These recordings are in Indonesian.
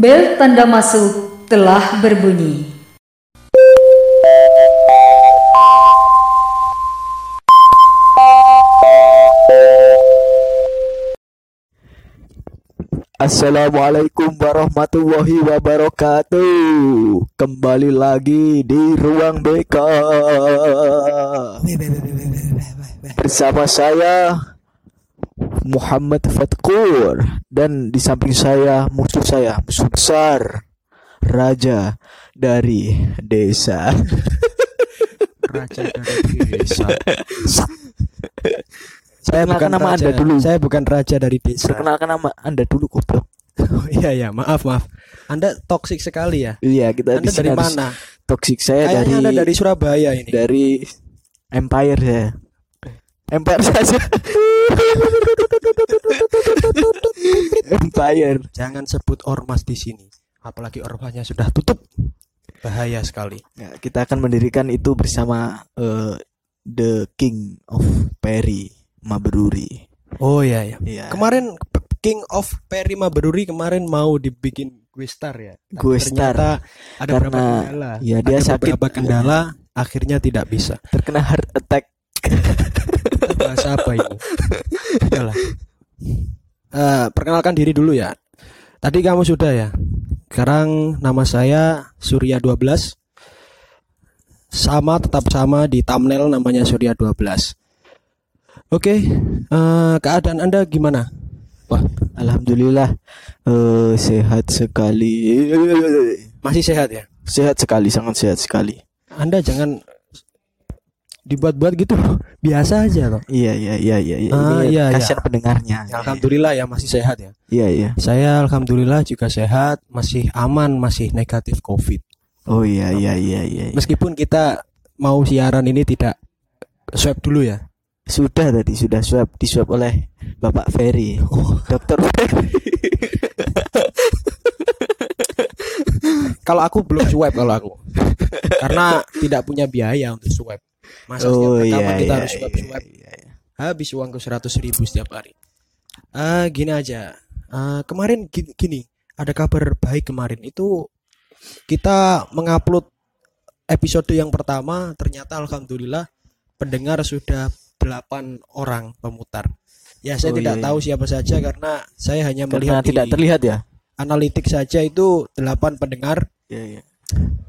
Bel tanda masuk telah berbunyi. Assalamualaikum warahmatullahi wabarakatuh Kembali lagi di Ruang BK Bersama saya Muhammad Fatkur Dan di samping saya musuh saya Musuh besar Raja dari desa Raja dari desa. Saya Perkenalkan nama raja, anda dulu Saya bukan raja dari desa. Perkenalkan nama anda dulu goblok Oh, iya ya, maaf maaf. Anda toksik sekali ya. Iya kita Anda dari mana? Toxic saya Kayaknya dari Anda dari Surabaya ini. dari Empire ya. Empire saja. Empire. Jangan sebut ormas di sini. Apalagi ormasnya sudah tutup. Bahaya sekali. Ya, kita akan mendirikan itu bersama eh, The King of Perry Mabruri. Oh iya ya. Iya. Kemarin King of Perry Mabruri kemarin mau dibikin gue star ya. Tapi Gue star. ternyata ada beberapa Karena, kendala. ya, dia ada sakit. beberapa kendala akhirnya tidak bisa. Terkena heart attack. Bahasa apa ini? Udahlah. Eh, perkenalkan diri dulu ya. Tadi kamu sudah ya. Sekarang nama saya Surya 12. Sama tetap sama di thumbnail namanya Surya 12. Oke, eh, keadaan Anda gimana? Wah, Alhamdulillah eh, sehat sekali. masih sehat ya? Sehat sekali, sangat sehat sekali. Anda jangan dibuat-buat gitu. Biasa aja loh. Iya iya iya iya iya. Ah, iya, iya. kasihan pendengarnya. Alhamdulillah ya masih sehat ya. Iya iya. Saya alhamdulillah juga sehat, masih aman, masih negatif Covid. Oh iya iya iya iya. iya. Meskipun kita mau siaran ini tidak swab dulu ya. Sudah tadi sudah swab di swab oleh Bapak Ferry. Oh. Dokter Ferry. Kalau aku belum swab kalau aku. Karena tidak punya biaya untuk swab. Masa setiap Oh rekaman iya kita iya. harus swab iya, swab. iya, iya. Habis uangku 100 ribu setiap hari. Ah, gini aja. Ah, kemarin gini, gini, ada kabar baik kemarin itu kita mengupload episode yang pertama ternyata alhamdulillah pendengar sudah 8 orang pemutar. Ya saya Oh, tidak iya, tahu siapa saja karena saya hanya Karena melihat tidak di terlihat ya. analitik saja itu 8 pendengar. Iya iya.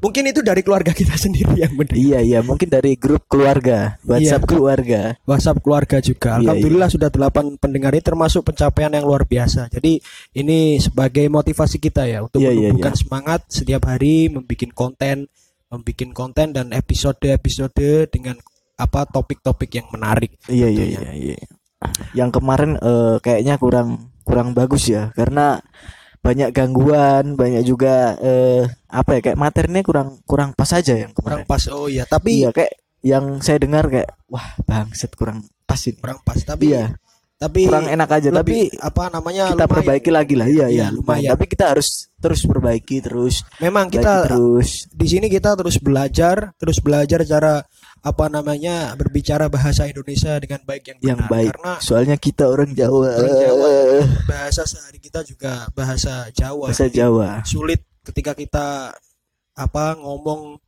Mungkin itu dari keluarga kita sendiri yang mendengar. Iya iya mungkin dari grup keluarga, WhatsApp Iya. keluarga. WhatsApp keluarga juga. Iya, Alhamdulillah sudah 8 pendengar ini termasuk pencapaian yang luar biasa. Jadi ini sebagai motivasi kita ya untuk Iya, iya, menumbuhkan semangat setiap hari membuat konten, membuat konten dan episode-episode dengan apa topik-topik yang menarik. Iya iya tentunya. iya iya. Yang kemarin eh, kayaknya kurang kurang bagus ya karena banyak gangguan, banyak juga eh, apa ya kayak materinya kurang kurang pas aja yang Kurang kemarin. pas. Oh iya, tapi Iya kayak yang saya dengar kayak wah bangset kurang pas ini. kurang pas. Tapi Iya, tapi kurang enak aja tapi apa namanya kita lumayan. perbaiki lagi lah. Iya Iya, iya lumayan. lumayan. Tapi kita harus terus perbaiki terus Memang kita terus. di sini kita terus belajar, terus belajar cara apa namanya berbicara bahasa Indonesia dengan baik yang benar. yang baik. Karena Soalnya kita orang Jawa. Orang Jawa. bahasa sehari kita juga bahasa Jawa. Bahasa Jawa. Sulit ketika kita apa ngomong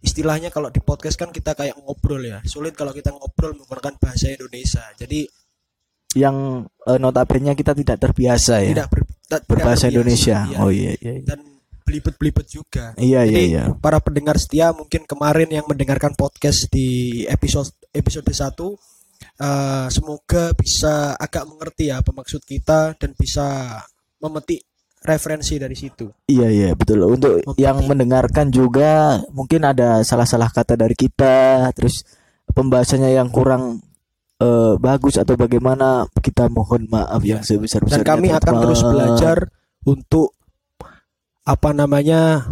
istilahnya kalau di podcast kan kita kayak ngobrol ya. Sulit kalau kita ngobrol menggunakan bahasa Indonesia. Jadi Yang eh, notabene kita tidak terbiasa ya. tidak ber- tidak berbahasa terbiasa, Indonesia. iya. Oh iya iya. iya. Dan belibet-belibet juga. Iya iya Jadi iya. para pendengar setia mungkin kemarin yang mendengarkan podcast di episode episode 1 eh, semoga bisa agak mengerti ya apa maksud kita dan bisa memetik referensi dari situ. Iya iya betul. Untuk Mempetik. yang mendengarkan juga mungkin ada salah-salah kata dari kita, terus pembahasannya yang kurang eh, bagus atau bagaimana kita mohon maaf yang Iya. sebesar-besarnya. Dan kami akan terus belajar untuk apa namanya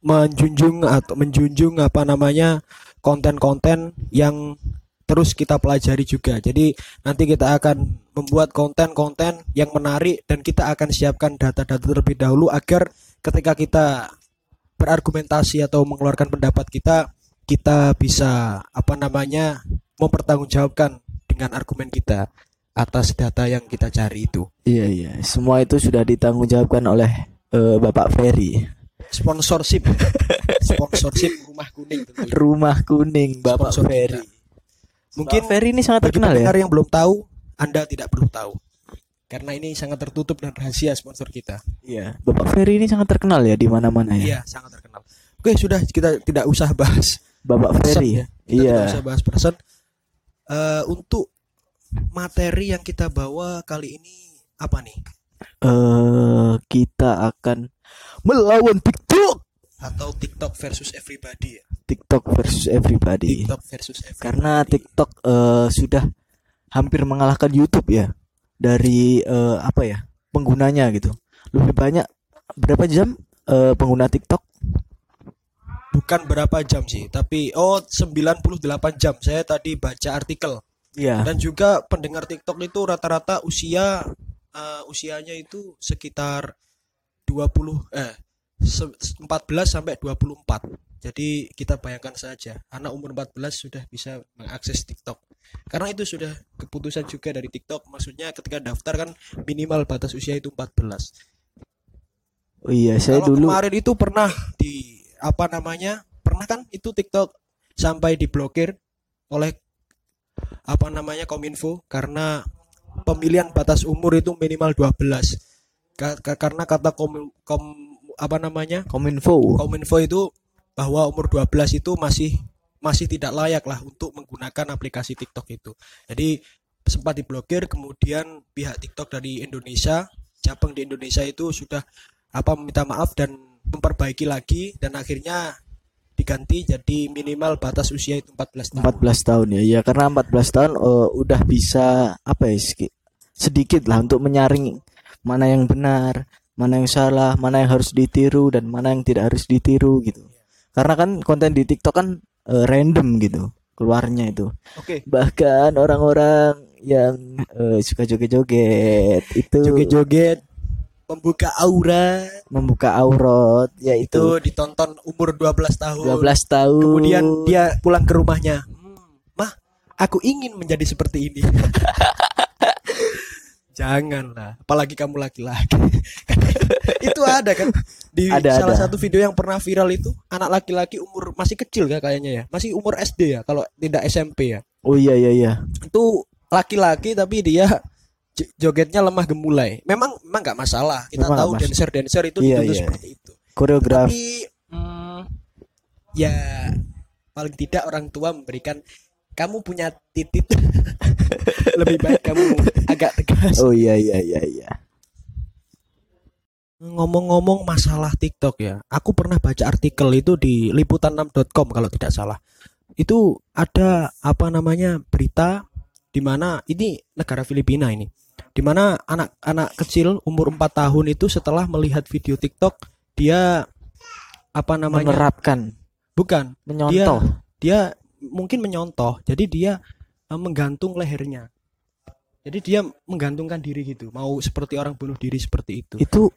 menjunjung atau menjunjung apa namanya konten-konten yang terus kita pelajari juga. Jadi nanti kita akan membuat konten-konten yang menarik dan kita akan siapkan data-data terlebih dahulu agar ketika kita berargumentasi atau mengeluarkan pendapat kita kita bisa apa namanya mempertanggungjawabkan dengan argumen kita atas data yang kita cari itu. Iya iya. Semua itu sudah ditanggungjawabkan oleh eh, Bapak Ferry. Sponsorship. Sponsorship rumah kuning tentunya. Rumah kuning Bapak Sponsor Ferry. kita. Mungkin Bapak Ferry ini sangat terkenal ya. yang belum tahu, Anda tidak perlu tahu. Karena ini sangat tertutup dan rahasia sponsor kita. Iya, Bapak Ferry ini sangat terkenal ya di mana-mana ya. Iya, sangat terkenal. Oke, sudah kita tidak usah bahas Bapak Ferry. ya. Kita tidak Iya. usah bahas person. Eh, untuk materi yang kita bawa kali ini apa nih? Eh, kita akan melawan TikTok. Atau TikTok versus everybody ya? TikTok versus everybody. TikTok versus everybody. Karena TikTok eh, sudah hampir mengalahkan YouTube ya dari eh, apa ya penggunanya gitu. Lebih banyak berapa jam eh, pengguna TikTok? bukan berapa jam sih, tapi oh 98 jam. Saya tadi baca artikel. Iya. Dan juga pendengar TikTok itu rata-rata usia eh, usianya itu sekitar 20 eh se- 14 sampai 24. Jadi kita bayangkan saja anak umur 14 sudah bisa mengakses TikTok. Karena itu sudah keputusan juga dari TikTok. Maksudnya ketika daftar kan minimal batas usia itu 14. Oh iya, saya Kalau dulu kemarin itu pernah di apa namanya? Pernah kan itu TikTok sampai diblokir oleh apa namanya Kominfo karena pemilihan batas umur itu minimal 12. Ka- ka- karena kata kom, kom- apa namanya? Kominfo. Kominfo itu bahwa umur 12 itu masih masih tidak layak lah untuk menggunakan aplikasi TikTok itu. Jadi sempat diblokir kemudian pihak TikTok dari Indonesia cabang di Indonesia itu sudah apa meminta maaf dan memperbaiki lagi dan akhirnya diganti jadi minimal batas usia itu 14 tahun. 14 tahun ya. Iya, karena 14 tahun eh, udah bisa apa ya sedikit lah untuk menyaring mana yang benar, mana yang salah, mana yang harus ditiru dan mana yang tidak harus ditiru gitu. Karena kan konten di TikTok kan eh, random gitu keluarnya itu. Oke. Bahkan orang-orang yang eh, suka joget-joget itu Joget-joget membuka aura membuka aurat yaitu itu ditonton umur 12 tahun. 12 tahun. Kemudian dia pulang ke rumahnya. "Hmm, Mah, aku ingin menjadi seperti ini. Janganlah, apalagi kamu laki-laki. itu ada kan di Ada, salah ada. satu video yang pernah viral itu anak laki-laki umur masih kecil kan kayaknya ya, masih umur SD ya kalau tidak SMP ya. Oh iya iya iya. Itu laki-laki tapi dia jogetnya lemah gemulai. Memang memang nggak masalah. Kita Memang tahu dancer-dancer itu Iya, dituntut iya. seperti itu Koreograf. tapi mm, ya paling tidak orang tua memberikan kamu punya titit lebih baik kamu agak tegas. Oh iya iya iya iya. ngomong-ngomong masalah TikTok ya aku pernah baca artikel itu di liputan6.com kalau tidak salah. Itu ada apa namanya berita di mana ini negara Filipina ini di mana anak-anak kecil umur 4 tahun itu setelah melihat video TikTok dia apa namanya Menerapkan, bukan. Menyontoh. dia mungkin menyontoh jadi dia eh, menggantung lehernya jadi dia menggantungkan diri gitu mau seperti orang bunuh diri seperti itu Itu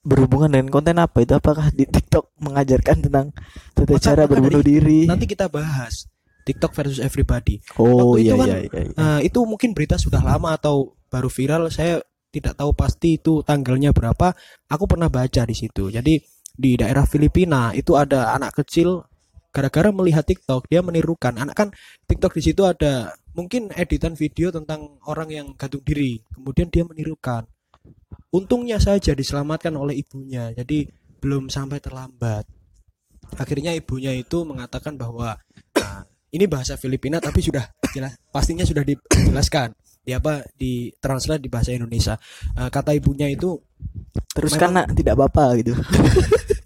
berhubungan dengan konten apa itu? Apakah di TikTok mengajarkan tentang tata Maka- cara berbunuh dari- diri? nanti kita bahas TikTok versus everybody Oh waktu iya itu kan, iya iya. iya. Eh, itu mungkin berita sudah lama atau baru viral saya tidak tahu pasti itu tanggalnya berapa aku pernah baca di situ jadi di daerah Filipina itu ada anak kecil gara-gara melihat TikTok dia menirukan. Anak kan TikTok di situ ada mungkin editan video tentang orang yang gantung diri. Kemudian dia menirukan. Untungnya saja diselamatkan oleh ibunya jadi belum sampai terlambat. Akhirnya ibunya itu mengatakan bahwa "Nah, ini bahasa Filipina tapi sudah jelas pastinya sudah dijelaskan. Di apa? Di translate di bahasa Indonesia. Eh, kata ibunya itu Terus nak, tidak apa-apa gitu.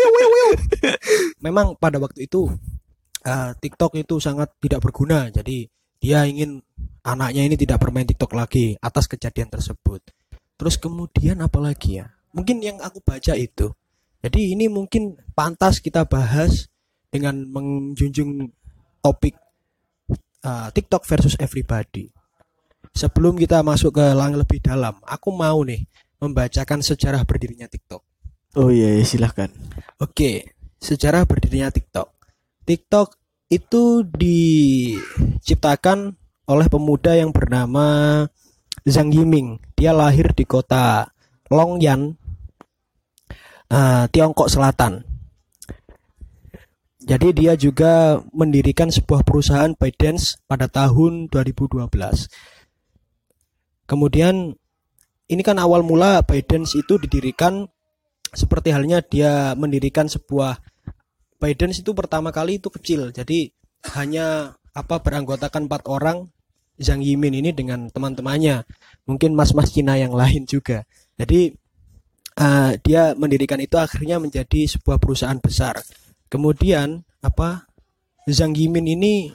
memang pada waktu itu eh, TikTok itu sangat tidak berguna. Jadi dia ingin anaknya ini tidak bermain TikTok lagi atas kejadian tersebut. Terus kemudian apalagi ya? Mungkin yang aku baca itu jadi ini mungkin pantas kita bahas dengan menjunjung topik eh, TikTok versus everybody. Sebelum kita masuk ke lang lebih dalam aku mau nih membacakan sejarah berdirinya TikTok Oh iya, iya silahkan. Oke, sejarah berdirinya TikTok. TikTok itu diciptakan oleh pemuda yang bernama Zhang Yiming. Dia lahir di kota Longyan eh, Tiongkok Selatan. Jadi dia juga mendirikan sebuah perusahaan ByteDance pada tahun 2012. Kemudian ini kan awal mula ByteDance itu didirikan seperti halnya dia mendirikan sebuah ByteDance itu pertama kali itu kecil. Jadi hanya apa beranggotakan empat orang Zhang Yimin ini dengan teman-temannya. Mungkin mas-mas Cina yang lain juga. Jadi eh, dia mendirikan itu akhirnya menjadi sebuah perusahaan besar. Kemudian apa Zhang Yimin ini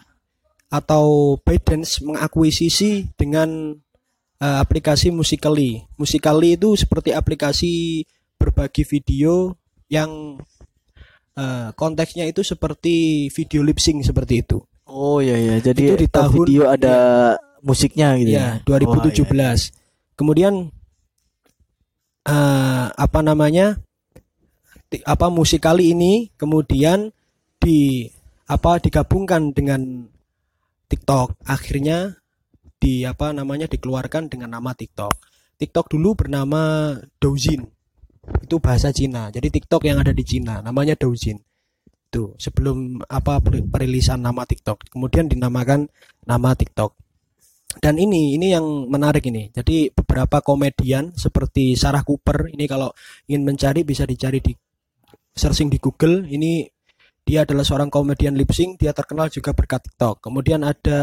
atau ByteDance mengakuisisi dengan eh, aplikasi Musically. Musically itu seperti aplikasi berbagi video yang eh, konteksnya itu seperti video lip sync seperti itu. Oh iya iya. Jadi Itu di tahun- video ada musiknya gitu Ya, ya. 2017. Oh, iya. Kemudian eh, apa namanya? apa musik kali ini kemudian di apa digabungkan dengan TikTok. Akhirnya di apa namanya dikeluarkan dengan nama TikTok. TikTok dulu bernama Douyin. Itu bahasa Cina. Jadi TikTok yang ada di Cina namanya Douyin. Itu sebelum apa per- perilisan nama TikTok. Kemudian dinamakan nama TikTok. Dan ini ini yang menarik ini. Jadi beberapa komedian seperti Sarah Cooper ini kalau ingin mencari bisa dicari di searching di Google. Ini dia adalah seorang komedian lip sync, dia terkenal juga berkat TikTok. Kemudian ada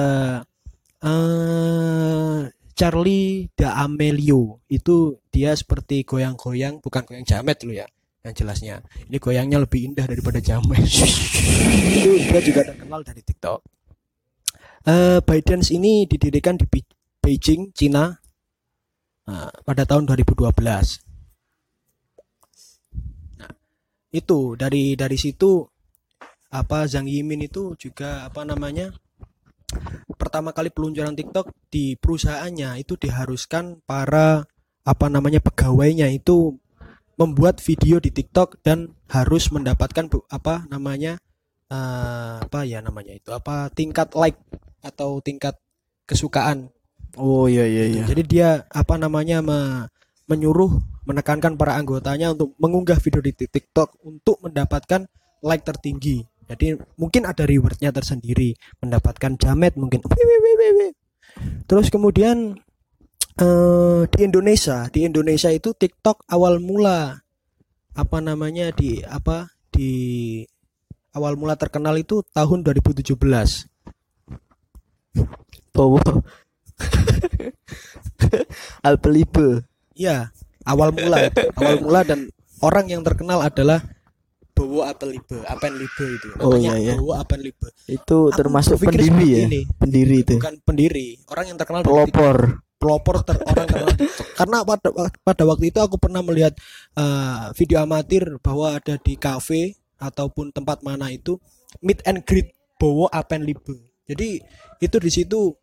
eh Charlie D'Amelio. Itu dia seperti goyang-goyang, bukan goyang jamet dulu ya. Yang jelasnya. Ini goyangnya lebih indah daripada jamet. Itu dia juga terkenal dari TikTok. Eh ByteDance ini didirikan di Be- Beijing, Cina nah, pada tahun 2012. Nah, itu dari dari situ apa Zhang Yimin itu juga apa namanya pertama kali peluncuran TikTok di perusahaannya itu diharuskan para apa namanya pegawainya itu membuat video di TikTok dan harus mendapatkan apa namanya eh, apa ya namanya itu apa tingkat like atau tingkat kesukaan Oh iya iya iya. jadi dia apa namanya me- menyuruh menekankan para anggotanya untuk mengunggah video di TikTok untuk mendapatkan like tertinggi. Jadi mungkin ada rewardnya tersendiri, mendapatkan jamet mungkin. Terus kemudian eh, di Indonesia, di Indonesia itu TikTok awal mula apa namanya di apa di awal mula terkenal itu tahun 2017. Bowo. Alpelibe. Iya, awal mula awal mula dan orang yang terkenal adalah Bowo Apelibe, Apenlibe itu. Oh, Namanya iya, iya. Bowo Apenlibe. Itu Aku termasuk pendiri ya. ini. Pendiri itu. Bukan pendiri, orang yang terkenal dari Pelopor. pelopor ter orang terkenal karena pada pada waktu itu aku pernah melihat eh, video amatir bahwa ada di kafe ataupun tempat mana itu meet and greet Bowo Apenlibe. Jadi itu di situ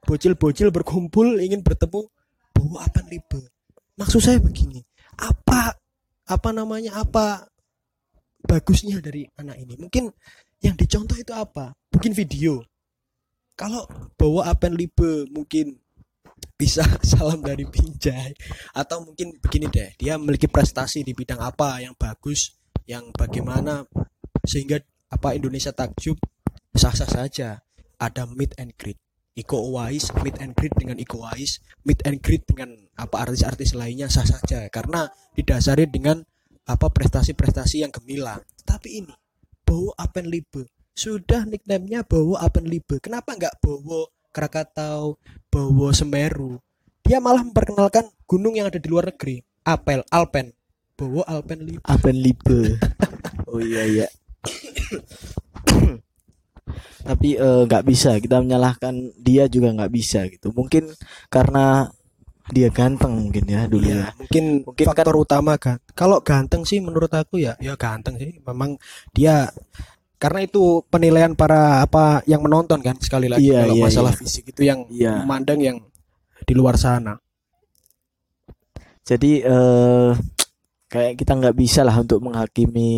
bocil-bocil berkumpul ingin bertemu Bowo Apenlibe. Maksud saya begini, apa apa namanya apa bagusnya dari anak ini? Mungkin yang dicontoh itu apa? Mungkin video. Kalau Bowo Apenlibe mungkin bisa salam dari Pinjai atau mungkin begini deh dia memiliki prestasi di bidang apa yang bagus yang bagaimana sehingga apa Indonesia takjub sah-sah saja ada meet and greet Iko Uwais meet and greet dengan Iko Uwais meet and greet dengan apa artis-artis lainnya sah saja karena didasari dengan apa prestasi-prestasi yang gemilang. Tapi ini Bowo Apenlibe sudah nickname-nya Bowo Apenlibe kenapa nggak Bowo Krakatau Bowo Semeru? Dia malah memperkenalkan gunung yang ada di luar negeri. Apel Alpen. Bowo Alpenlibe Alpenlibe. oh iya iya. Tapi eh, nggak bisa. Kita menyalahkan dia juga nggak bisa gitu. Mungkin karena dia ganteng mungkin ya dulu Iya, ya. mungkin, Mungkin faktor utama kan. Kalau ganteng sih menurut aku ya, ya ganteng sih. Memang dia karena itu penilaian para apa yang menonton kan sekali lagi Iya, kalau iya, masalah iya. fisik itu yang Iya. memandang yang di luar sana. Jadi eh kayak kita nggak bisa lah untuk menghakimi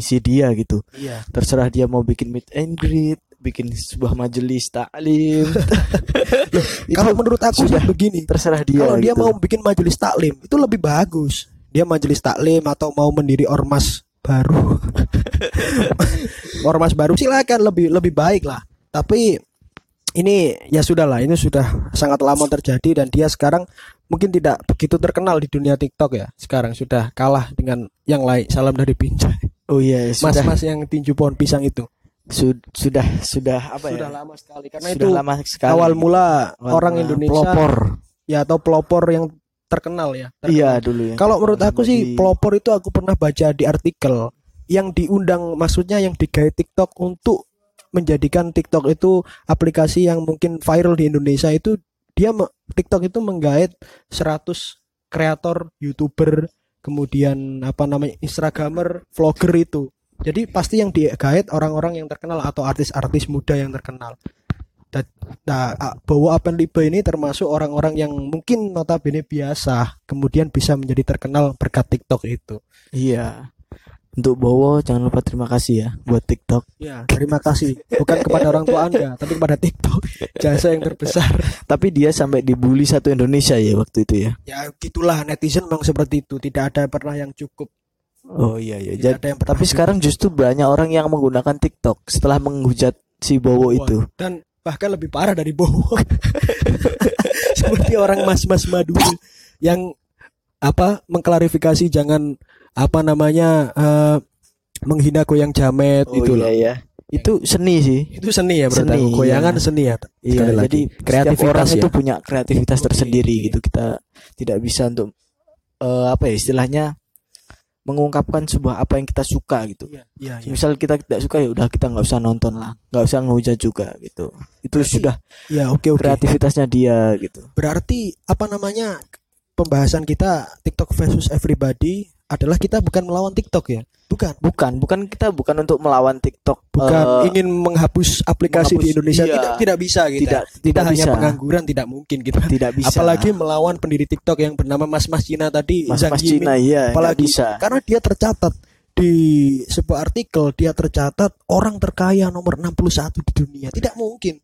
si dia gitu. Iya. Terserah dia mau bikin meet and greet, bikin sebuah majelis taklim. Kalau menurut aku sudah begini, terserah dia kalau dia gitu. mau bikin majelis taklim itu lebih bagus. Dia majelis taklim atau mau mendiri ormas baru. Ormas baru silakan lebih lebih baik lah. Tapi ini ya sudah lah ini sudah sangat lama terjadi dan dia sekarang mungkin tidak begitu terkenal di dunia TikTok ya. Sekarang sudah kalah dengan yang lain salam dari Binjai. Oh iya, sudah. Mas-mas yang tinju pohon pisang itu sudah sudah apa sudah ya? lama sekali karena Sudah itu lama sekali. awal mula Awal orang mula Indonesia pelopor. ya atau pelopor yang terkenal ya terkenal. Iya dulu ya. Kalau menurut aku sih Di- pelopor itu aku pernah baca di artikel yang diundang maksudnya yang digait TikTok untuk menjadikan TikTok itu aplikasi yang mungkin viral di Indonesia itu dia TikTok itu menggait 100 kreator, YouTuber, kemudian apa namanya Instagramer, vlogger itu. Jadi pasti yang digait orang-orang yang terkenal atau artis-artis muda yang terkenal. Dan nah, Bowo Apenlibe ini termasuk orang-orang yang mungkin notabene biasa kemudian bisa menjadi terkenal berkat TikTok itu. Iya. Untuk Bowo jangan lupa terima kasih ya buat TikTok. Ya, terima kasih bukan kepada orang tua Anda, tapi kepada TikTok jasa yang terbesar. Tapi dia sampai dibully satu Indonesia ya waktu itu ya. Ya, gitulah netizen memang seperti itu, tidak ada pernah yang cukup. Oh iya iya. Tidak Jadi, ada yang tapi sekarang justru banyak orang yang menggunakan TikTok setelah menghujat si Bowo Wah, itu. Dan bahkan lebih parah dari Bowo. Seperti orang mas-mas madu yang apa mengklarifikasi jangan apa namanya eh, menghina goyang jamet Oh itu iya loh. ya. Itu seni sih. Itu seni ya menurut Seni, aku. Goyangan iya. seni ya. Iya, lagi. jadi kreativitas orang ya. itu punya kreativitas Oke, tersendiri oke. gitu. Kita tidak bisa untuk eh, apa ya istilahnya mengungkapkan sebuah apa yang kita suka gitu. Iya, iya, iya. Misal kita tidak suka ya udah kita nggak usah nonton lah, nggak usah ngehujat juga gitu. Itu Berarti- sudah Ya, oke oke. kreativitasnya dia gitu. Berarti apa namanya pembahasan kita TikTok versus everybody adalah kita bukan melawan TikTok ya? Bukan. Bukan, bukan kita bukan untuk melawan TikTok. Bukan eh, ingin menghapus aplikasi di menghapus, Indonesia iya. tidak tidak bisa kita. tidak kita tidak hanya bisa. pengangguran tidak mungkin kita. Tidak bisa. Apalagi melawan pendiri TikTok yang bernama Mas Mas Cina tadi Mas Zhang Mas Yimin. Cina iya, Apalagi bisa. karena dia tercatat di sebuah artikel dia tercatat orang terkaya nomor 61 di dunia. Tidak mungkin.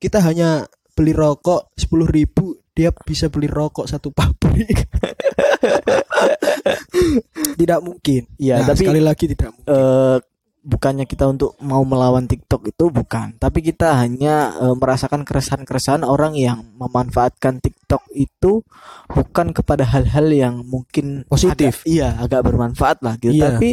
Kita hanya beli rokok 10.000 ribu dia bisa beli rokok satu pabrik. tidak mungkin. Iya, Nah, tapi sekali lagi tidak mungkin. eh, bukannya kita untuk mau melawan TikTok itu bukan, tapi kita hanya eh, merasakan keresahan-keresahan orang yang memanfaatkan TikTok itu bukan kepada hal-hal yang mungkin Positif. agak- iya, agak bermanfaat lah gitu. Iya. Tapi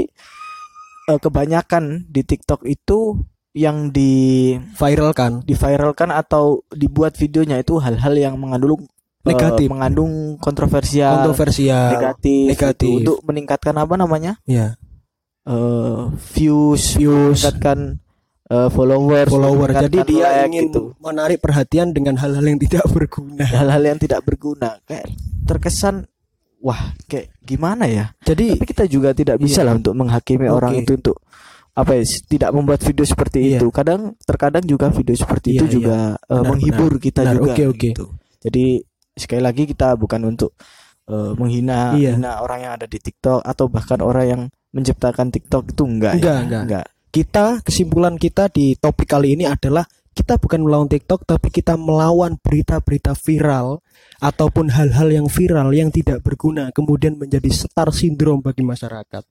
eh, kebanyakan di TikTok itu yang di Viral kan? diviralkan atau dibuat videonya itu hal-hal yang mengandung eh, Negatif. mengandung kontroversial, Kontroversial. negatif, Negatif. gitu. untuk meningkatkan apa namanya? Ya. eh views, Views. meningkatkan eh, followers, follower. Jadi dia like ingin gitu. menarik perhatian dengan hal-hal yang tidak berguna. hal-hal yang tidak berguna. Kayak terkesan wah kayak gimana ya? Jadi Tapi kita juga tidak bisa Iya. lah untuk menghakimi Oke. orang itu untuk apa ya tidak membuat video seperti Iya. itu. Kadang terkadang juga video seperti Iya, itu iya. juga eh, Benar, menghibur kita Benar, juga. oke, oke. gitu. Jadi sekali lagi kita bukan untuk eh, menghina Iya. hina orang yang ada di TikTok atau bahkan orang yang menciptakan TikTok itu enggak Enggak, ya. enggak. kita kesimpulan kita di topik kali ini adalah kita bukan melawan TikTok tapi kita melawan berita-berita viral ataupun hal-hal yang viral yang tidak berguna kemudian menjadi star syndrome bagi masyarakat.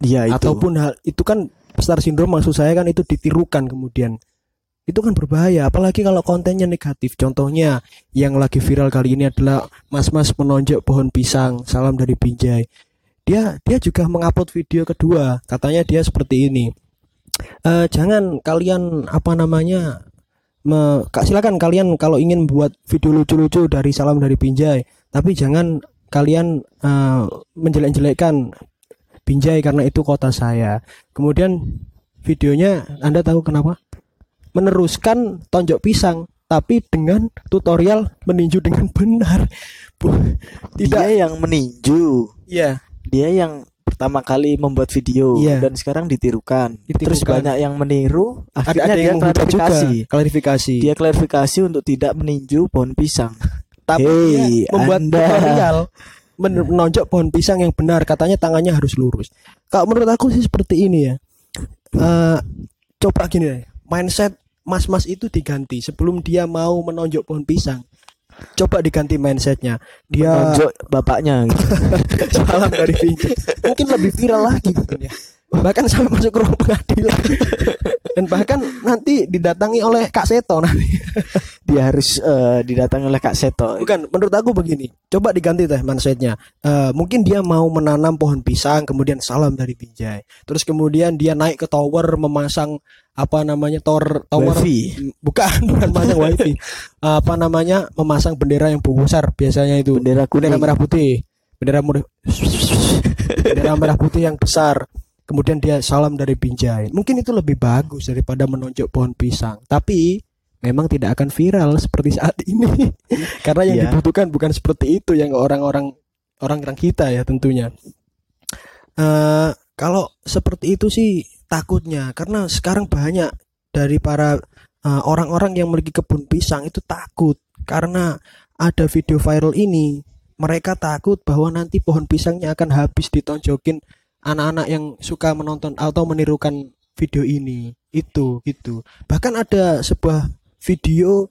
Iya itu. Ataupun hal itu kan star syndrome maksud saya kan itu ditirukan kemudian. Itu kan berbahaya apalagi kalau kontennya negatif. Contohnya yang lagi viral kali ini adalah mas-mas menonjok pohon pisang, salam dari Binjai. Dia dia juga mengupload video kedua. Katanya dia seperti ini. Eh, jangan kalian apa namanya me, silakan kalian kalau ingin buat video lucu-lucu dari salam dari Binjai, tapi jangan kalian eh, menjelek-jelekkan Binjai karena itu kota saya. Kemudian videonya Anda tahu kenapa? Meneruskan tonjok pisang tapi dengan tutorial meninju dengan benar. Bu, tidak dia yang meninju. Iya. Dia yang pertama kali membuat video Iya. dan sekarang ditirukan. Ditirukan. Terus banyak yang meniru, Ada, akhirnya ada dia yang menghujat juga. klarifikasi. Klarifikasi. Dia klarifikasi untuk tidak meninju pohon pisang. tapi Hey, membuat Anda. tutorial menonjok pohon pisang yang benar katanya tangannya harus lurus. Kalau menurut aku sih seperti ini ya. Eh, coba gini deh mindset mas-mas itu diganti sebelum dia mau menonjok pohon pisang. Coba diganti mindsetnya. Dia Nonjok bapaknya gitu. salam dari Vinci. Mungkin lebih viral lagi gitu ya. Bahkan sampai masuk ke ruang pengadilan. Dan bahkan nanti didatangi oleh Kak Seto nanti dia harus eh, didatangi oleh Kak Seto. Bukan menurut aku begini. Coba diganti teh mindsetnya Eh, mungkin dia mau menanam pohon pisang kemudian salam dari Binjai terus kemudian dia naik ke tower memasang apa namanya tower tower. Wifi. bukan bukan memasang wifi. Apa namanya memasang bendera yang besar biasanya itu. Bendera bendera kuning merah putih. Bendera merah bendera merah putih yang besar. Kemudian dia salam dari Binjai mungkin itu lebih bagus daripada menonjok pohon pisang. Tapi memang tidak akan viral seperti saat ini. Karena yang Iya. dibutuhkan bukan seperti itu yang orang-orang orang-orang kita ya tentunya. Eh kalau seperti itu sih takutnya karena sekarang banyak dari para eh, orang-orang yang memiliki kebun pisang itu takut. Karena ada video viral ini mereka takut bahwa nanti pohon pisangnya akan habis ditonjokin anak-anak yang suka menonton atau menirukan video ini. Itu gitu bahkan ada sebuah video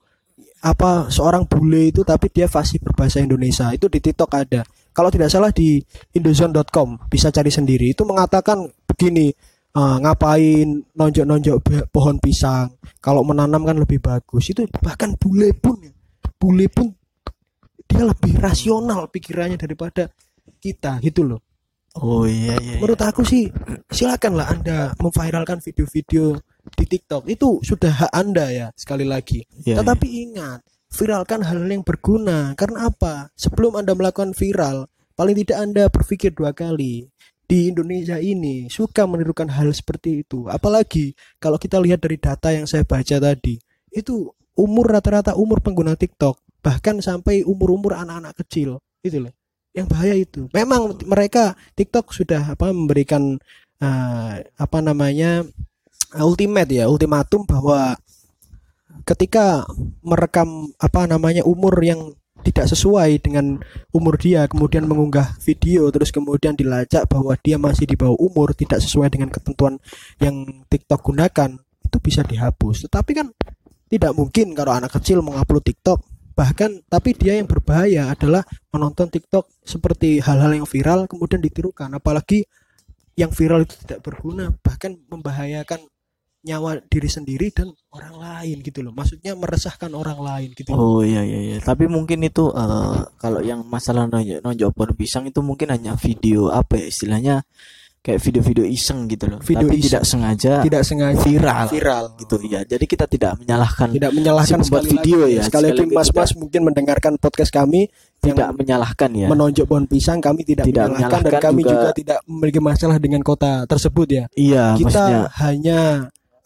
apa seorang bule itu tapi dia fasih berbahasa Indonesia. Itu di TikTok ada. Kalau tidak salah di indozone.com bisa cari sendiri. Itu mengatakan begini eh, ngapain nonjok-nonjok pohon pisang? Kalau menanam kan lebih bagus. Itu bahkan bule pun ya, bule pun dia lebih rasional pikirannya daripada kita gitu loh. Oh iya iya, iya. menurut aku sih silakanlah anda memviralkan video-video di TikTok itu sudah hak anda ya sekali lagi. Iya, tetapi ingat viralkan hal yang berguna. Karena apa? Sebelum anda melakukan viral paling tidak anda berpikir dua kali. Di Indonesia ini suka menirukan hal seperti itu. Apalagi kalau kita lihat dari data yang saya baca tadi itu umur rata-rata umur pengguna TikTok bahkan sampai umur-umur anak-anak kecil itu loh. Yang bahaya itu. Memang mereka TikTok sudah apa memberikan eh, apa namanya ultimate ya ultimatum bahwa ketika merekam apa namanya umur yang tidak sesuai dengan umur dia kemudian mengunggah video terus kemudian dilacak bahwa dia masih di bawah umur tidak sesuai dengan ketentuan yang TikTok gunakan itu bisa dihapus. Tetapi kan tidak mungkin kalau anak kecil mengupload TikTok. Bahkan tapi dia yang berbahaya adalah menonton TikTok seperti hal-hal yang viral kemudian ditirukan. Apalagi yang viral itu tidak berguna bahkan membahayakan nyawa diri sendiri dan orang lain gitu loh maksudnya meresahkan orang lain gitu Oh iya iya iya. Tapi mungkin itu eh, kalau yang masalah nonjok nonjok pohon pisang itu mungkin hanya video apa ya istilahnya kayak video-video iseng gitu loh. Video Tapi iseng. tidak sengaja tidak sengaja viral viral gitu ya. Jadi kita tidak menyalahkan tidak menyalahkan Si video lagi, ya, sekali sekali lagi mas-mas mungkin mendengarkan podcast kami tidak menyalahkan ya. menonjok pohon pisang kami tidak, Tidak menyalahkan dan menyalahkan kami juga... juga tidak memiliki masalah dengan kota tersebut ya iya, kita maksudnya hanya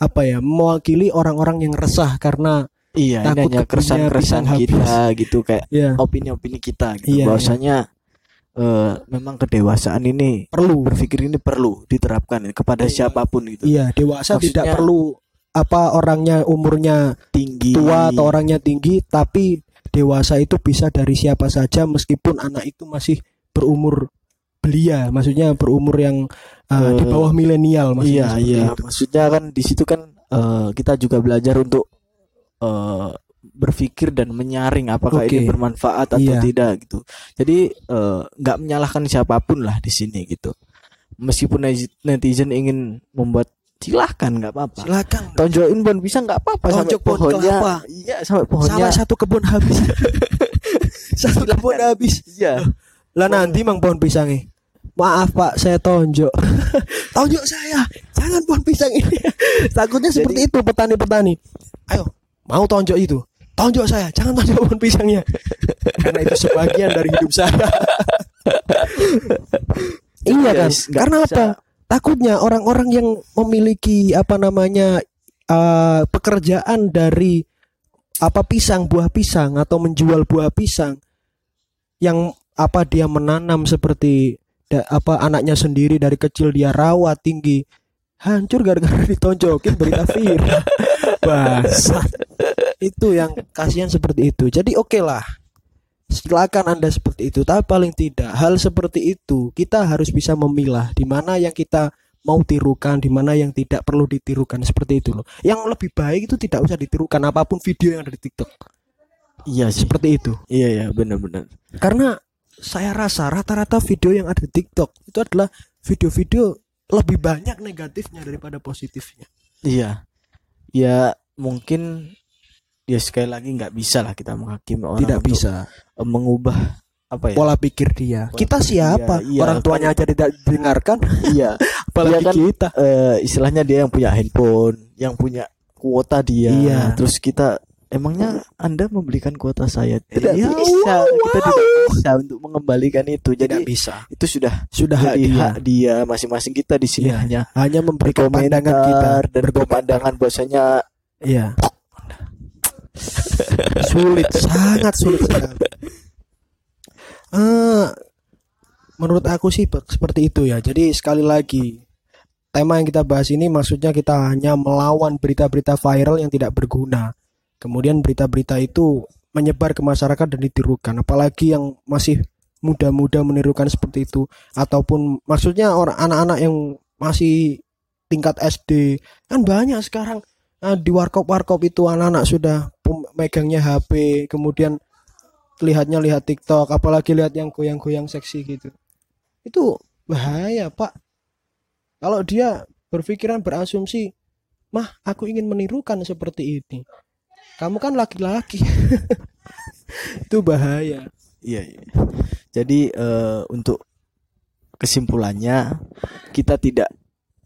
apa ya mewakili orang-orang yang resah karena iya ini takut hanya kebunnya keresahan-keresahan kita gitu kayak ya opini-opini kita gitu. Iya, Bahwasanya eh, memang kedewasaan ini perlu berpikir ini perlu diterapkan kepada Iya. siapa pun gitu. iya dewasa Maksudnya- tidak perlu apa orangnya umurnya Tinggi tua atau orangnya tinggi tapi dewasa itu bisa dari siapa saja meskipun anak itu masih berumur belia maksudnya berumur yang uh, di bawah milenial maksudnya Iya iya, itu. maksudnya kan di situ kan eh, kita juga belajar untuk eh, berpikir dan menyaring apakah Oke. ini bermanfaat atau Iya. tidak gitu. Jadi eh, nggak menyalahkan siapa pun lah di sini gitu. Meskipun netiz- netizen ingin membuat silahkan nggak apa-apa. silakan Tonjokin pohon pisang nggak apa-apa sampai pohonnya. kelapa. Iya sampai pohonnya. salah satu kebun habis satu kebun habis Iya. lah nanti mang pohon pisangnya maaf pak saya tonjok. Tonjok saya. Jangan pohon pisang ini. Takutnya seperti itu petani-petani. Ayo mau tonjok itu? Tonjok saya. Jangan tonjok pohon pisangnya. Karena itu sebagian dari hidup saya. Iya kan? Guys, karena bisa. apa? Takutnya orang-orang yang memiliki apa namanya eh, pekerjaan dari apa pisang buah pisang atau menjual buah pisang yang apa dia menanam seperti da- apa anaknya sendiri dari kecil dia rawat tinggi hancur gara-gara ditonjokin berita viral Bangsat. itu yang kasihan seperti itu jadi oke lah silakan anda seperti itu tapi paling tidak hal seperti itu kita harus bisa memilah di mana yang kita mau tirukan di mana yang tidak perlu ditirukan seperti itu loh yang lebih baik itu tidak usah ditirukan apa pun video yang ada di TikTok Iya sih. Seperti itu. Iya ya, benar-benar. Karena saya rasa rata-rata video yang ada di TikTok itu adalah video-video lebih banyak negatifnya daripada positifnya. Iya. Ya mungkin ya sekali lagi nggak bisa lah kita menghakimi orang Tidak bisa eh, mengubah apa ya? pola pikir dia. Pola kita pikir siapa? dia, iya, Orang tuanya aja tidak didengarkan, iya. apalagi Dia kan, kita. eh, istilahnya dia yang punya handphone, yang punya kuota dia. Iya. Terus kita emangnya Anda membelikan kuota saya? Tidak Ya, bisa. Kita wow. tidak bisa untuk mengembalikan itu. Jadi Tidak bisa. itu sudah Sudah hak jadi dia. hak dia masing-masing kita di sini Iya. hanya Hanya memberikan pandangan kita dan berpandangan bahwasanya Iya. sulit, sangat sulit sekali. Eh, menurut aku sih pe- seperti itu ya. Jadi sekali lagi tema yang kita bahas ini maksudnya kita hanya melawan berita-berita viral yang tidak berguna. Kemudian berita-berita itu menyebar ke masyarakat dan ditirukan. Apalagi yang masih muda-muda menirukan seperti itu ataupun maksudnya orang anak-anak yang masih tingkat SD kan banyak sekarang Nah, di warkop-warkop itu anak-anak sudah megangnya HP, kemudian lihatnya lihat TikTok, apalagi lihat yang goyang-goyang seksi gitu. Itu bahaya, Pak. Kalau dia berpikiran berasumsi, "Mah, aku ingin menirukan seperti ini." Kamu kan laki-laki. itu bahaya. Iya, iya. Jadi eh, untuk kesimpulannya kita tidak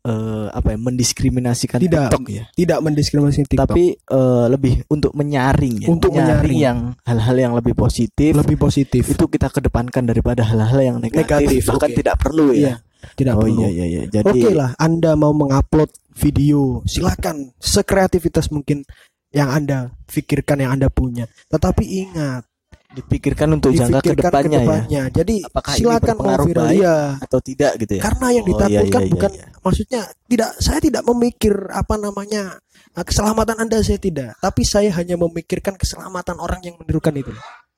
eh, apa ya mendiskriminasikan Tidak. TikTok ya. Tidak mendiskriminasi TikTok. Tapi eh, lebih untuk menyaring ya. Untuk menyaring. yang hal-hal yang lebih positif lebih positif. itu kita kedepankan daripada hal-hal yang negatif, Negatif, bahkan oke. tidak perlu ya. Iya, tidak oh perlu. iya iya iya. Jadi Oke lah, Anda mau mengupload video, silakan sekreativitas mungkin yang Anda pikirkan yang Anda punya. Tetapi ingat, dipikirkan untuk jangka dipikirkan ke depannya ya. Jadi Apakah silakan mau viral ya. atau tidak gitu ya. Karena yang Oh, iya, ditakutkan iya, bukan iya. maksudnya tidak saya tidak memikir apa namanya eh, keselamatan Anda saya tidak, tapi saya hanya memikirkan keselamatan orang yang menirukan itu.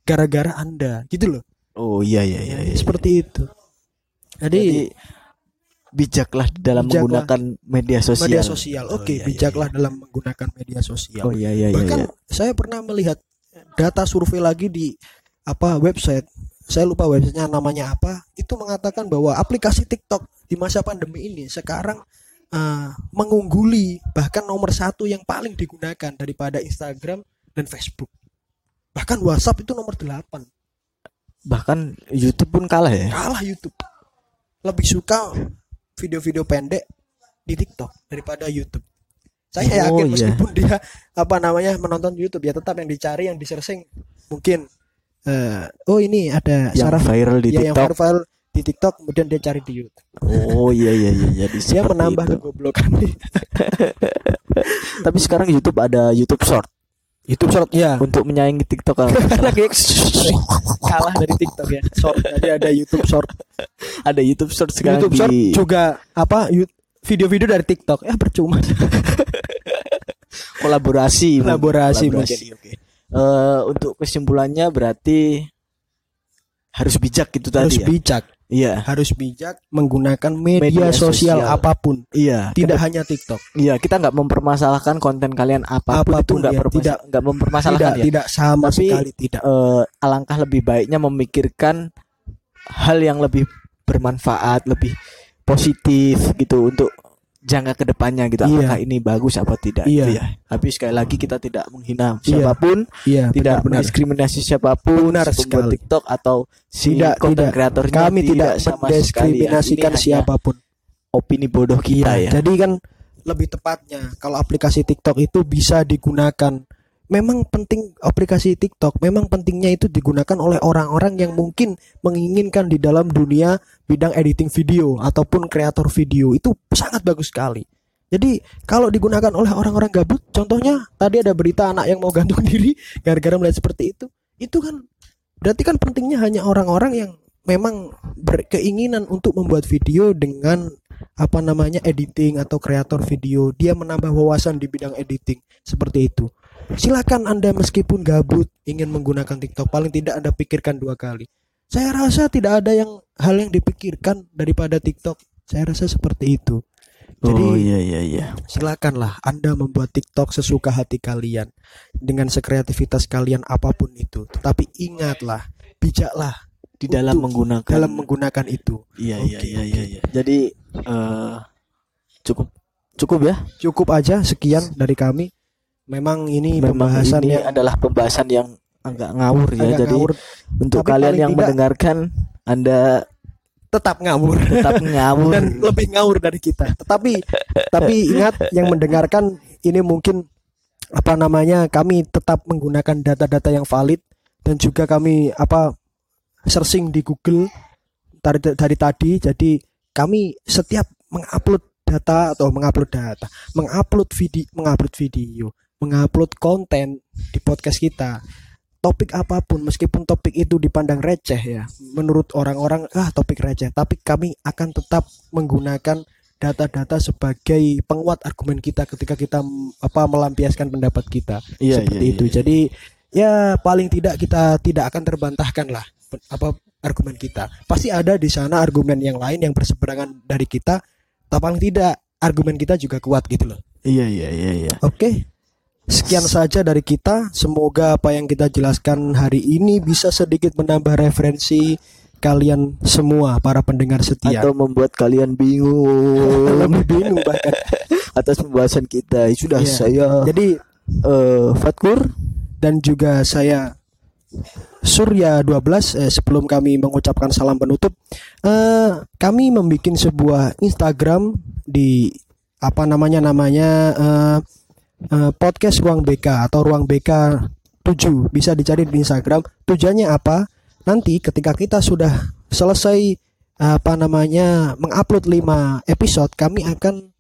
Gara-gara Anda, gitu loh. Oh iya iya iya. iya. Seperti itu. Jadi, Jadi bijaklah dalam Bijaklah. menggunakan media sosial. media sosial. Oh, Oke, iya, iya, bijaklah dalam menggunakan media sosial. Oh iya iya iya. Bahkan iya. saya pernah melihat data survei lagi di apa website. Saya lupa websitenya namanya apa. Itu mengatakan bahwa aplikasi TikTok di masa pandemi ini sekarang eh, mengungguli bahkan nomor satu yang paling digunakan daripada Instagram dan Facebook. Bahkan WhatsApp itu nomor 8 Bahkan YouTube pun kalah ya. kalah YouTube. Lebih suka video-video pendek di TikTok daripada YouTube. Saya Oh, yakin iya. meskipun dia apa namanya menonton YouTube ya tetap yang dicari yang di searching mungkin eh, oh ini ada Yang saraf viral di ya, yang TikTok. viral di TikTok kemudian dia cari di YouTube. Oh iya iya iya. Jadi Dia seperti menambah itu. kegoblokan. Tapi sekarang YouTube ada YouTube Short YouTube short ya. untuk menyaingi TikTok. kalau kalah dari TikTok ya. Short jadi ada YouTube short. ada YouTube Short sekarang YouTube short di juga apa video-video dari TikTok ya percuma. kolaborasi. Kolaborasi Kolaborasi. mungkin. Oke. Eh, untuk kesimpulannya berarti harus bijak gitu Harus tadi ya. bijak. Iya. harus bijak menggunakan media, Media sosial, sosial. apa pun, Iya. tidak hanya TikTok. Iya, kita nggak mempermasalahkan konten kalian apa pun, itu Apa pun, nggak ya, tidak- nggak mempermasalahkan tidak, ya. tidak sama Tapi, sekali tidak. Eh, alangkah lebih baiknya memikirkan hal yang lebih bermanfaat, lebih positif gitu untuk jangka ke depannya gitu. Iya. Apakah ini bagus apa tidak? Iya. gitu ya. Tapi sekali lagi kita tidak menghina Iya. siapa pun, Iya, tidak benar-benar. mendiskriminasi siapa pun, Benar sekali. TikTok atau si Tidak, konten tidak. kreatornya Kami tidak sama sekali ya. mendiskriminasikan hanya siapa pun. Opini bodoh kita Iya, ya. Jadi kan lebih tepatnya kalau aplikasi TikTok itu bisa digunakan. Memang penting aplikasi TikTok, memang pentingnya itu digunakan oleh orang-orang yang mungkin menginginkan di dalam dunia bidang editing video ataupun kreator video. Itu sangat bagus sekali. Jadi kalau digunakan oleh orang-orang gabut, contohnya tadi ada berita anak yang mau gantung diri gara-gara melihat seperti itu, itu kan berarti kan pentingnya hanya orang-orang yang memang berkeinginan untuk membuat video dengan apa namanya editing atau kreator video. Dia menambah wawasan di bidang editing seperti itu silakan anda meskipun gabut ingin menggunakan TikTok paling tidak anda pikirkan dua kali saya rasa tidak ada yang hal yang dipikirkan daripada TikTok saya rasa seperti itu Jadi oh iya iya iya. silakanlah Anda membuat TikTok sesuka hati kalian dengan sekreativitas kalian apa pun itu. Tetapi ingatlah, bijaklah Di dalam Untuk- menggunakan dalam menggunakan itu. Iya iya iya oke. iya iya. Jadi eh cukup cukup ya. Cukup aja sekian dari kami. Memang ini Memang pembahasan ini yang adalah pembahasan yang agak ngawur ya. agak Jadi ngawur, untuk Tapi kalian yang tidak- mendengarkan Anda tetap ngawur. tetap ngawur. dan lebih ngawur dari kita. Tetapi tapi ingat yang mendengarkan ini mungkin apa namanya kami tetap menggunakan data-data yang valid dan juga kami apa searching di Google dari dari tadi jadi kami setiap mengupload data atau mengupload data, mengupload video, mengupload video, mengupload konten di podcast kita topik apa pun meskipun topik itu dipandang receh ya menurut orang-orang ah topik receh tapi kami akan tetap menggunakan data-data sebagai penguat argumen kita ketika kita apa melampiaskan pendapat kita Iya, seperti iya, itu iya. jadi ya paling tidak kita tidak akan terbantahkan lah apa argumen kita pasti ada di sana argumen yang lain yang berseberangan dari kita tapi paling tidak argumen kita juga kuat gitu loh Iya iya iya iya. Oke. Sekian saja dari kita. Semoga apa yang kita jelaskan hari ini bisa sedikit menambah referensi kalian semua para pendengar setia. Atau membuat kalian bingung Lebih bingung bahkan. atas pembahasan kita. Sudah Iya. saya Jadi eh Fatkur dan juga saya Surya 12 eh, sebelum kami mengucapkan salam penutup eh kami membuat sebuah Instagram di apa namanya namanya eh, eh, podcast Ruang BK atau Ruang BK 7 bisa dicari di Instagram tujuannya apa nanti ketika kita sudah selesai apa namanya mengupload 5 episode kami akan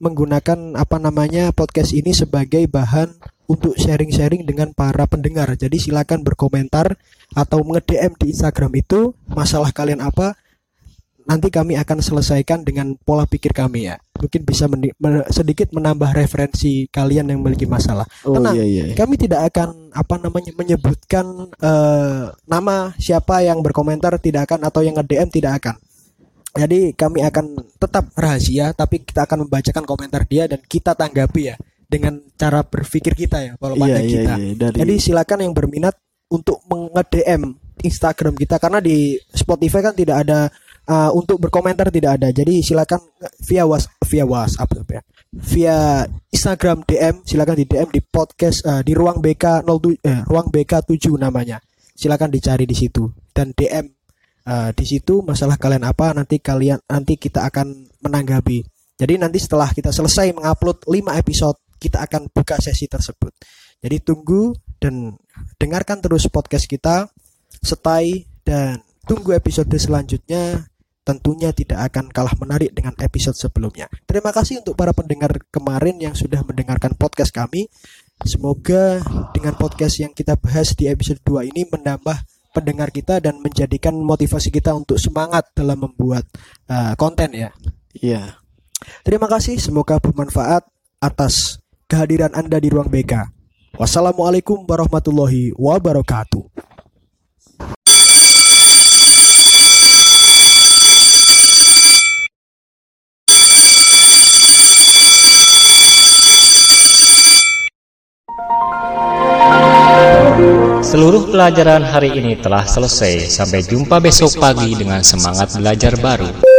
menggunakan apa namanya podcast ini sebagai bahan untuk sharing-sharing dengan para pendengar. Jadi silakan berkomentar atau nge-DM di Instagram itu masalah kalian apa nanti kami akan selesaikan dengan pola pikir kami ya. Mungkin bisa meni- men- sedikit menambah referensi kalian yang memiliki masalah. Oh Tenang, iya iya. Kami tidak akan apa namanya menyebutkan eh, nama siapa yang berkomentar tidak akan atau yang nge-DM tidak akan. Jadi kami akan tetap rahasia tapi kita akan membacakan komentar dia dan kita tanggapi ya dengan cara berpikir kita ya kalau Iya pandang iya kita. iya. Dari Jadi silakan yang berminat untuk nge-DM Instagram kita karena di Spotify kan tidak ada uh, untuk berkomentar tidak ada. Jadi silakan via was via WhatsApp ya. Via Instagram DM silakan di DM di podcast uh, di ruang BK 07 eh, ruang BK 7 namanya. Silakan dicari di situ dan DM uh, di situ masalah kalian apa nanti kalian nanti kita akan menanggapi. Jadi nanti setelah kita selesai mengupload 5 episode kita akan buka sesi tersebut. Jadi tunggu dan dengarkan terus podcast kita, stay dan tunggu episode selanjutnya. Tentunya tidak akan kalah menarik dengan episode sebelumnya. Terima kasih untuk para pendengar kemarin yang sudah mendengarkan podcast kami. Semoga dengan podcast yang kita bahas di episode 2 ini menambah pendengar kita dan menjadikan motivasi kita untuk semangat dalam membuat uh, konten ya. Iya. Terima kasih, semoga bermanfaat atas kehadiran Anda di ruang BK. Wassalamualaikum warahmatullahi wabarakatuh. Seluruh pelajaran hari ini telah selesai. Sampai jumpa besok pagi dengan semangat belajar baru.